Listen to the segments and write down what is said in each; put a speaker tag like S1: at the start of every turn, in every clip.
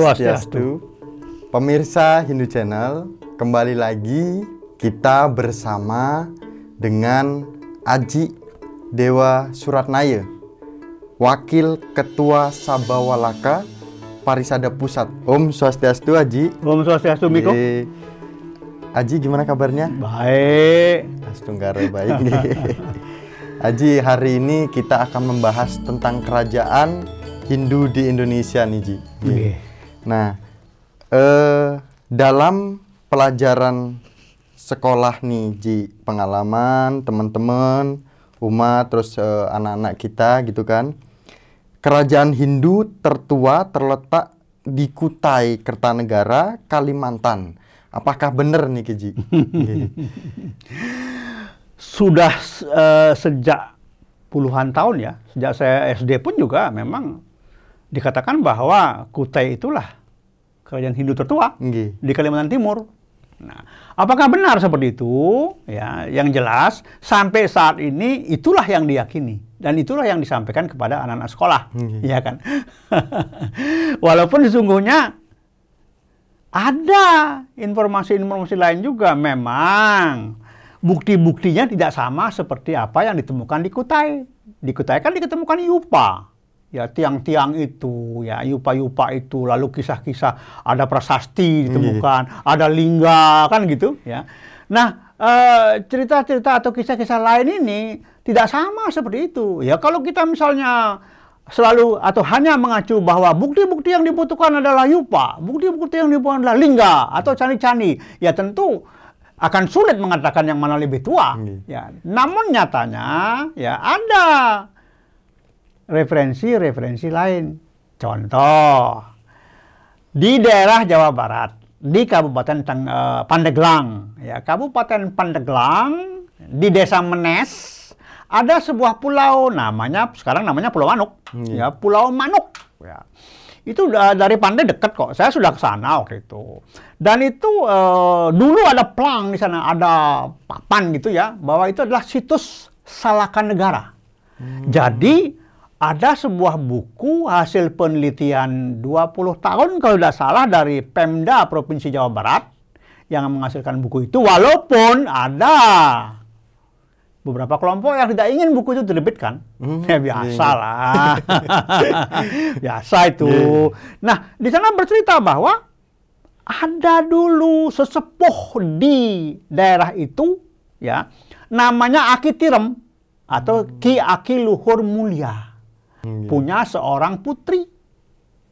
S1: Swastiastu. Pemirsa Hindu Channel, kembali lagi kita bersama dengan Aji Dewa Suratnaya, Wakil Ketua Sabawalaka Parisada Pusat. Om Swastiastu Aji.
S2: Om Swastiastu Miko.
S1: Ye. Aji gimana kabarnya?
S2: Baik.
S1: Atunggara baik. Aji, hari ini kita akan membahas tentang kerajaan Hindu di Indonesia nih, Ji.
S2: Oke.
S1: Nah, eh, dalam pelajaran sekolah nih, Ji, pengalaman teman-teman, umat, terus eh, anak-anak kita gitu kan. Kerajaan Hindu tertua terletak di Kutai, Kertanegara, Kalimantan. Apakah benar nih, Ji?
S2: Sudah eh, sejak puluhan tahun ya, sejak saya SD pun juga memang dikatakan bahwa Kutai itulah kerajaan Hindu tertua
S1: Nggih.
S2: di Kalimantan Timur. Nah, apakah benar seperti itu? Ya, yang jelas sampai saat ini itulah yang diyakini dan itulah yang disampaikan kepada anak-anak sekolah,
S1: Mhm.
S2: ya kan? Walaupun sesungguhnya ada informasi-informasi lain juga memang bukti-buktinya tidak sama seperti apa yang ditemukan di Kutai. Di Kutai kan ditemukan yupa. Ya tiang-tiang itu, ya yupa-yupa itu, lalu kisah-kisah ada prasasti ditemukan, ada lingga kan gitu, ya. Nah, eh, cerita-cerita atau kisah-kisah lain ini tidak sama seperti itu. Ya kalau kita misalnya selalu atau hanya mengacu bahwa bukti-bukti yang dibutuhkan adalah yupa, bukti-bukti yang dibutuhkan adalah lingga atau candi-candi, ya tentu akan sulit mengatakan yang mana lebih tua.
S1: Hmm.
S2: Ya, namun nyatanya ya ada referensi-referensi lain. Contoh di daerah Jawa Barat, di Kabupaten Teng- eh, Pandeglang, ya Kabupaten Pandeglang di Desa Menes ada sebuah pulau namanya sekarang namanya Pulau Manuk,
S1: Hmm.
S2: ya Pulau Manuk, ya. Itu da- dari Pandai dekat kok. Saya sudah ke sana waktu itu. Dan itu eh, dulu ada plang di sana, ada papan gitu ya, bahwa itu adalah situs Salakan Negara. Jadi ada sebuah buku hasil penelitian 20 tahun kalau tidak salah dari Pemda Provinsi Jawa Barat yang menghasilkan buku itu walaupun ada beberapa kelompok yang tidak ingin buku itu diterbitkan.
S1: Hmm,
S2: ya biasa
S1: iya.
S2: lah. biasa itu. Nah, di sana bercerita bahwa ada dulu sesepuh di daerah itu ya namanya Aki Tirem atau Ki Aki Luhur Mulia
S1: Hmm,
S2: punya seorang putri.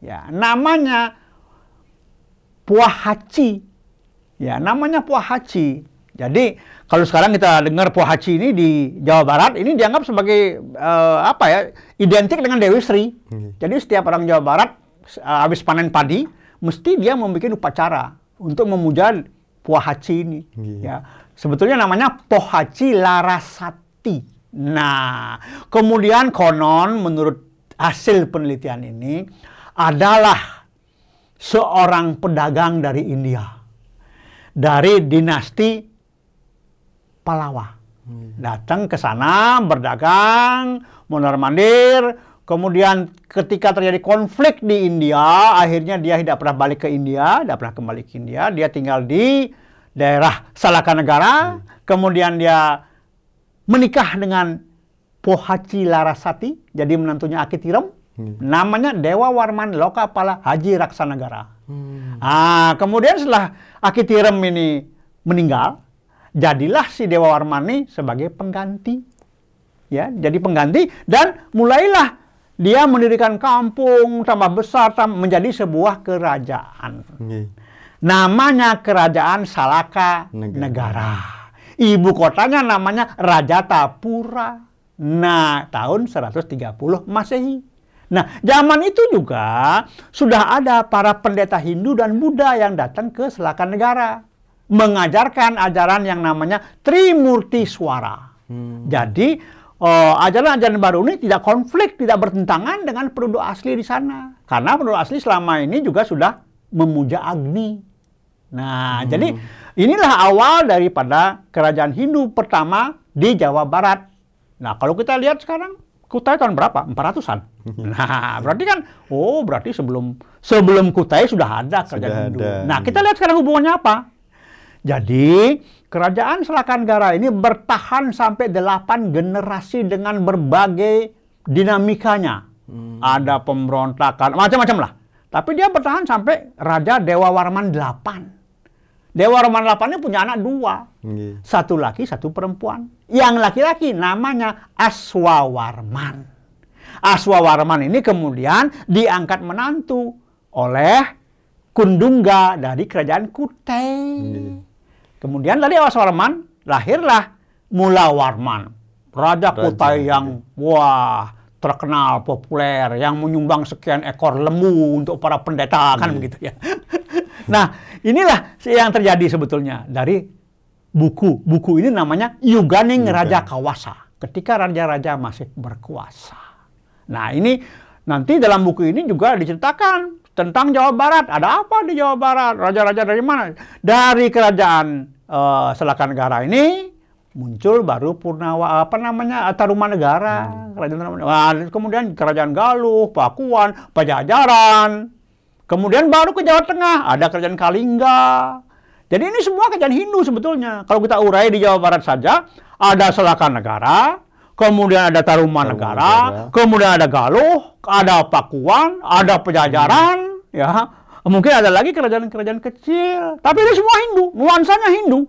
S2: Ya namanya Puah Haci ya namanya Puah Haci jadi kalau sekarang kita dengar Puah Haci ini di Jawa Barat ini dianggap sebagai eh, apa ya identik dengan Dewi Sri.
S1: Hmm.
S2: jadi setiap orang Jawa Barat eh, habis panen padi mesti dia membuat upacara untuk memuja Puah Haci ini.
S1: Iya.
S2: ya sebetulnya namanya Pohaci Larasati Nah, kemudian konon menurut hasil penelitian ini adalah seorang pedagang dari India. Dari dinasti Palawa. Datang ke sana berdagang, mondar-mandir, kemudian ketika terjadi konflik di India, akhirnya dia tidak pernah balik ke India, tidak pernah kembali ke India, dia tinggal di daerah Salakanegara, kemudian dia menikah dengan Pohaci Larasati, jadi menantunya Aki Tirem. Namanya Dewa Warman Lokapala Haji Raksanagara.
S1: Hmm.
S2: Ah, kemudian setelah Aki Tirem ini meninggal, jadilah si Dewa Warman ini sebagai pengganti. Ya, jadi pengganti dan mulailah dia mendirikan kampung tambah besar tam- menjadi sebuah kerajaan.
S1: Nggih.
S2: Namanya Kerajaan Salaka
S1: Negara.
S2: Negara. Ibu kotanya namanya Rajatapura. Nah, tahun 130 Masehi. Nah, zaman itu juga sudah ada para pendeta Hindu dan Buddha yang datang ke Selakan Negara. Mengajarkan ajaran yang namanya Trimurti Swara.
S1: Hmm.
S2: Jadi, eh, ajaran-ajaran baru ini tidak konflik, tidak bertentangan dengan penduduk asli di sana. Karena penduduk asli selama ini juga sudah memuja Agni. Nah, jadi inilah awal daripada kerajaan Hindu pertama di Jawa Barat. Nah, kalau kita lihat sekarang, Kutai tahun berapa? 400-an. Nah, berarti kan oh berarti sebelum sebelum Kutai sudah ada kerajaan
S1: Sudah
S2: Hindu.
S1: ada.
S2: Nah, kita lihat sekarang hubungannya apa? Jadi, kerajaan Selakanggara ini bertahan sampai 8 generasi dengan berbagai dinamikanya. Ada pemberontakan, macam-macam lah. Tapi dia bertahan sampai Raja Dewa Warman 8. Dewa Warman 8 ini punya anak dua.
S1: Nggih.
S2: Satu laki, satu perempuan. Yang laki-laki namanya Aswawarman. Aswawarman ini kemudian diangkat menantu oleh Kundungga dari kerajaan Kutai.
S1: Nggih.
S2: Kemudian dari Aswawarman lahirlah Mulawarman. Raja
S1: Raja,
S2: Kutai yang wah terkenal populer yang menyumbang sekian ekor lembu untuk para pendeta kan begitu ya. nah, inilah yang terjadi sebetulnya dari buku. Buku ini namanya Yuganing
S1: Yuga.
S2: Raja Kawasa ketika raja-raja masih berkuasa. Nah, ini nanti dalam buku ini juga diceritakan tentang Jawa Barat. Ada apa di Jawa Barat? Raja-raja dari mana? Dari kerajaan eh, Selakanegara ini muncul baru Purnawa apa namanya Tarumanegara, kerajaan Tarumanegara. Wah, kemudian kerajaan Galuh, Pakuan, Pajajaran. Kemudian baru ke Jawa Tengah ada kerajaan Kalingga. Jadi ini semua kerajaan Hindu sebetulnya. Kalau kita urai di Jawa Barat saja ada Selakanegara, kemudian ada Tarumanegara,
S1: Tarumanegara.
S2: kemudian ada Galuh, ada Pakuan, ada Pajajaran, ya. Mungkin ada lagi kerajaan-kerajaan kecil, tapi ini semua Hindu, nuansanya Hindu.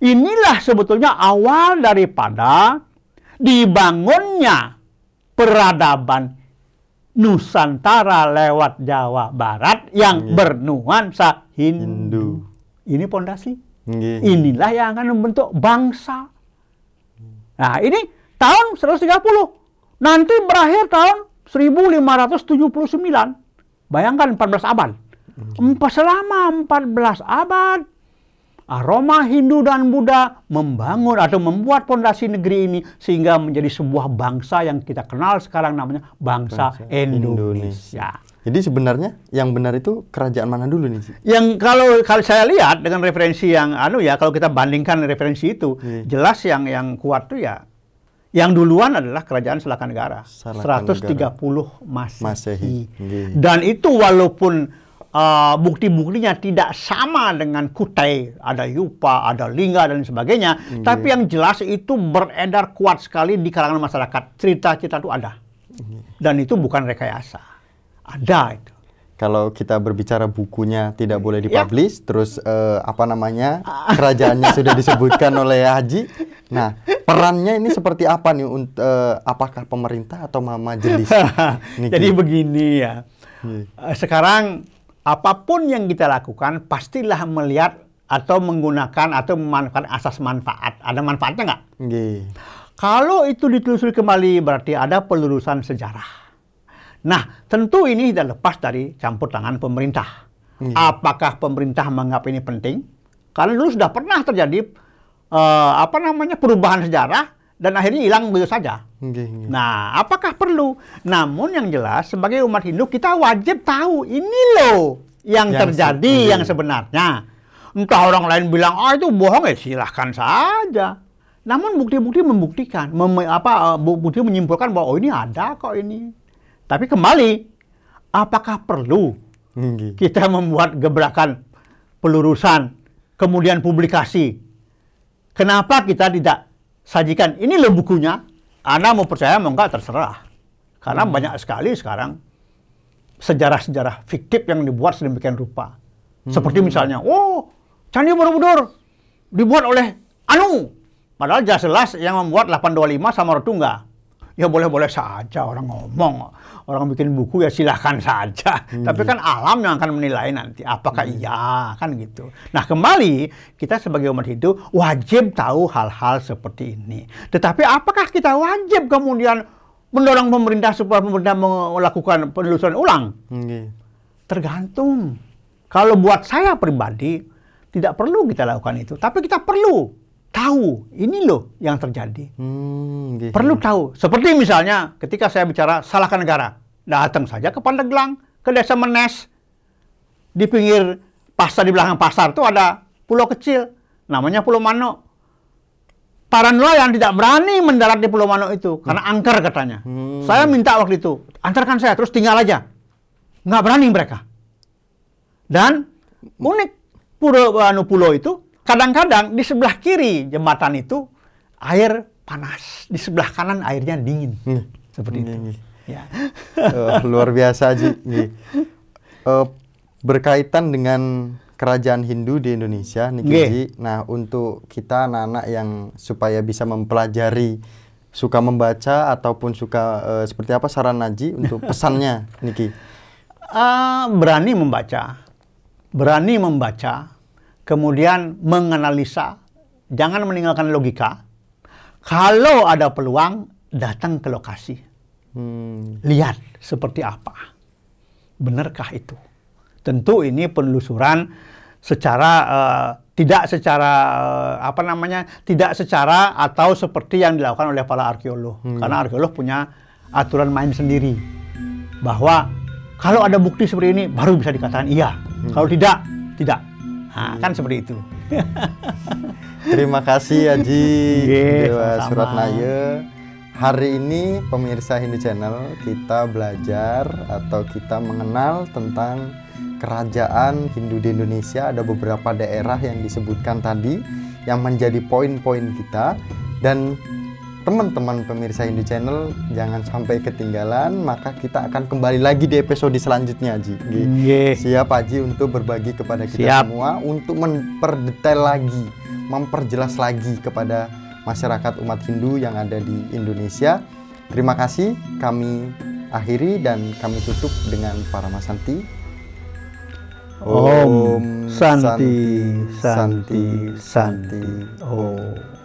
S2: Inilah sebetulnya awal daripada dibangunnya peradaban Nusantara lewat Jawa Barat yang
S1: Iya.
S2: bernuansa Hindu.
S1: Hindu.
S2: Ini pondasi.
S1: Nggih.
S2: Inilah yang akan membentuk bangsa. Nah, ini tahun 130. Nanti berakhir tahun 1579. Bayangkan 14 abad. Empat selama 14 abad aroma Hindu dan Buddha membangun atau membuat pondasi negeri ini sehingga menjadi sebuah bangsa yang kita kenal sekarang namanya bangsa,
S1: Bangsa
S2: Indonesia.
S1: Jadi sebenarnya yang benar itu kerajaan mana dulu nih?
S2: Yang kalau kalau saya lihat dengan referensi yang anu ya kalau kita bandingkan referensi itu
S1: Iya.
S2: jelas yang yang kuat tuh ya yang duluan adalah kerajaan Selakanegara
S1: Selakanegara.
S2: 130 Masehi.
S1: Masehi. Nggih.
S2: Dan itu walaupun uh, bukti-buktinya tidak sama dengan Kutai, ada Yupa, ada Lingga dan sebagainya, tapi yang jelas itu beredar kuat sekali di kalangan masyarakat. Cerita-cerita itu ada. Dan itu bukan rekayasa. Ada itu.
S1: Kalau kita berbicara bukunya tidak boleh
S2: Ya.
S1: dipublish, terus eh, apa namanya kerajaannya sudah disebutkan oleh Haji. Nah, perannya ini seperti apa nih? eh, apakah pemerintah atau ma- majelis?
S2: Jadi begini ya.
S1: Iya.
S2: Eh, Sekarang apa pun yang kita lakukan pastilah melihat atau menggunakan atau memanfaatkan asas manfaat. Ada manfaatnya nggak? Kalau itu ditelusuri kembali berarti ada pelurusan sejarah. Nah, tentu ini tidak lepas dari campur tangan pemerintah. Apakah pemerintah menganggap ini penting? Karena dulu sudah pernah terjadi eh, apa namanya perubahan sejarah dan akhirnya hilang begitu saja. Nah, apakah perlu? Namun yang jelas sebagai umat Hindu kita wajib tahu ini loh yang,
S1: Yang
S2: terjadi
S1: se-
S2: yang sebenarnya. Entah orang lain bilang ah itu bohong ya silahkan saja. Namun bukti-bukti membuktikan, mem- apa eh, bu- bukti menyimpulkan bahwa oh ini ada kok ini. Tapi kembali, apakah perlu
S1: Nggih.
S2: kita membuat gebrakan pelurusan, kemudian publikasi. Kenapa kita tidak sajikan ini loh bukunya? Anda mau percaya mau enggak terserah. Karena banyak sekali sekarang sejarah-sejarah fiktif yang dibuat sedemikian rupa. Seperti misalnya, oh Candi Borobudur dibuat oleh Anu. Padahal jelas-jelas yang membuat 825 sama Rotungga. Ya boleh-boleh saja orang ngomong. Orang bikin buku ya silahkan saja. Tapi kan alam yang akan menilai nanti. Apakah iya? Kan gitu. Nah kembali, kita sebagai umat Hindu wajib tahu hal-hal seperti ini. Tetapi apakah kita wajib kemudian mendorong pemerintah supaya pemerintah melakukan penelusuran ulang?
S1: Nggih.
S2: Tergantung. Kalau buat saya pribadi, tidak perlu kita lakukan itu. Tapi kita perlu tahu, ini loh yang terjadi.
S1: Hmm, nggih.
S2: Perlu tahu. Seperti misalnya ketika saya bicara salahkan negara. Datang saja ke Pandeglang, ke desa Menes. Di pinggir pasar, di belakang pasar itu ada pulau kecil. Namanya Pulau Mano. para nelayan tidak berani mendarat di Pulau Manuk itu karena angker katanya.
S1: Hmm.
S2: Saya minta waktu itu, antarkan saya terus tinggal aja. Nggak berani mereka. Dan unik pulau anu pulau itu kadang-kadang di sebelah kiri jembatan itu air panas, di sebelah kanan airnya dingin.
S1: Hmm.
S2: Seperti itu.
S1: Nggih, nggih.
S2: Ya.
S1: Eh, luar biasa Ji. Eh, berkaitan dengan kerajaan Hindu di Indonesia niki. Ji. Nah, untuk kita anak-anak yang supaya bisa mempelajari suka membaca ataupun suka eh, seperti apa saran Naji untuk pesannya niki.
S2: Ah, berani membaca, berani membaca, kemudian menganalisa, jangan meninggalkan logika. Kalau ada peluang, datang ke lokasi,
S1: Hmm.
S2: lihat seperti apa, benarkah itu? Tentu ini penelusuran secara eh, tidak secara eh, apa namanya, tidak secara atau seperti yang dilakukan oleh para arkeolog, karena arkeolog punya aturan main sendiri bahwa kalau ada bukti seperti ini baru bisa dikatakan iya. Kalau tidak, tidak. Nah, kan seperti itu.
S1: Terima kasih Haji
S2: Nggih,
S1: Dewa
S2: sama-sama.
S1: Surat Naya. Hari ini pemirsa Hindu Channel kita belajar atau kita mengenal tentang kerajaan Hindu di Indonesia. Ada beberapa daerah yang disebutkan tadi yang menjadi poin-poin kita dan teman-teman pemirsa Hindu Channel jangan sampai ketinggalan maka kita akan kembali lagi di episode selanjutnya. Nggih.
S2: Nggih.
S1: Siap Haji untuk berbagi kepada kita
S2: Siap.
S1: semua untuk memperdetail lagi, memperjelas lagi kepada masyarakat umat Hindu yang ada di Indonesia. Terima kasih kami akhiri dan kami tutup dengan para masanti.
S2: Om Santi, Santi,
S1: Santi,
S2: Santi. Oh.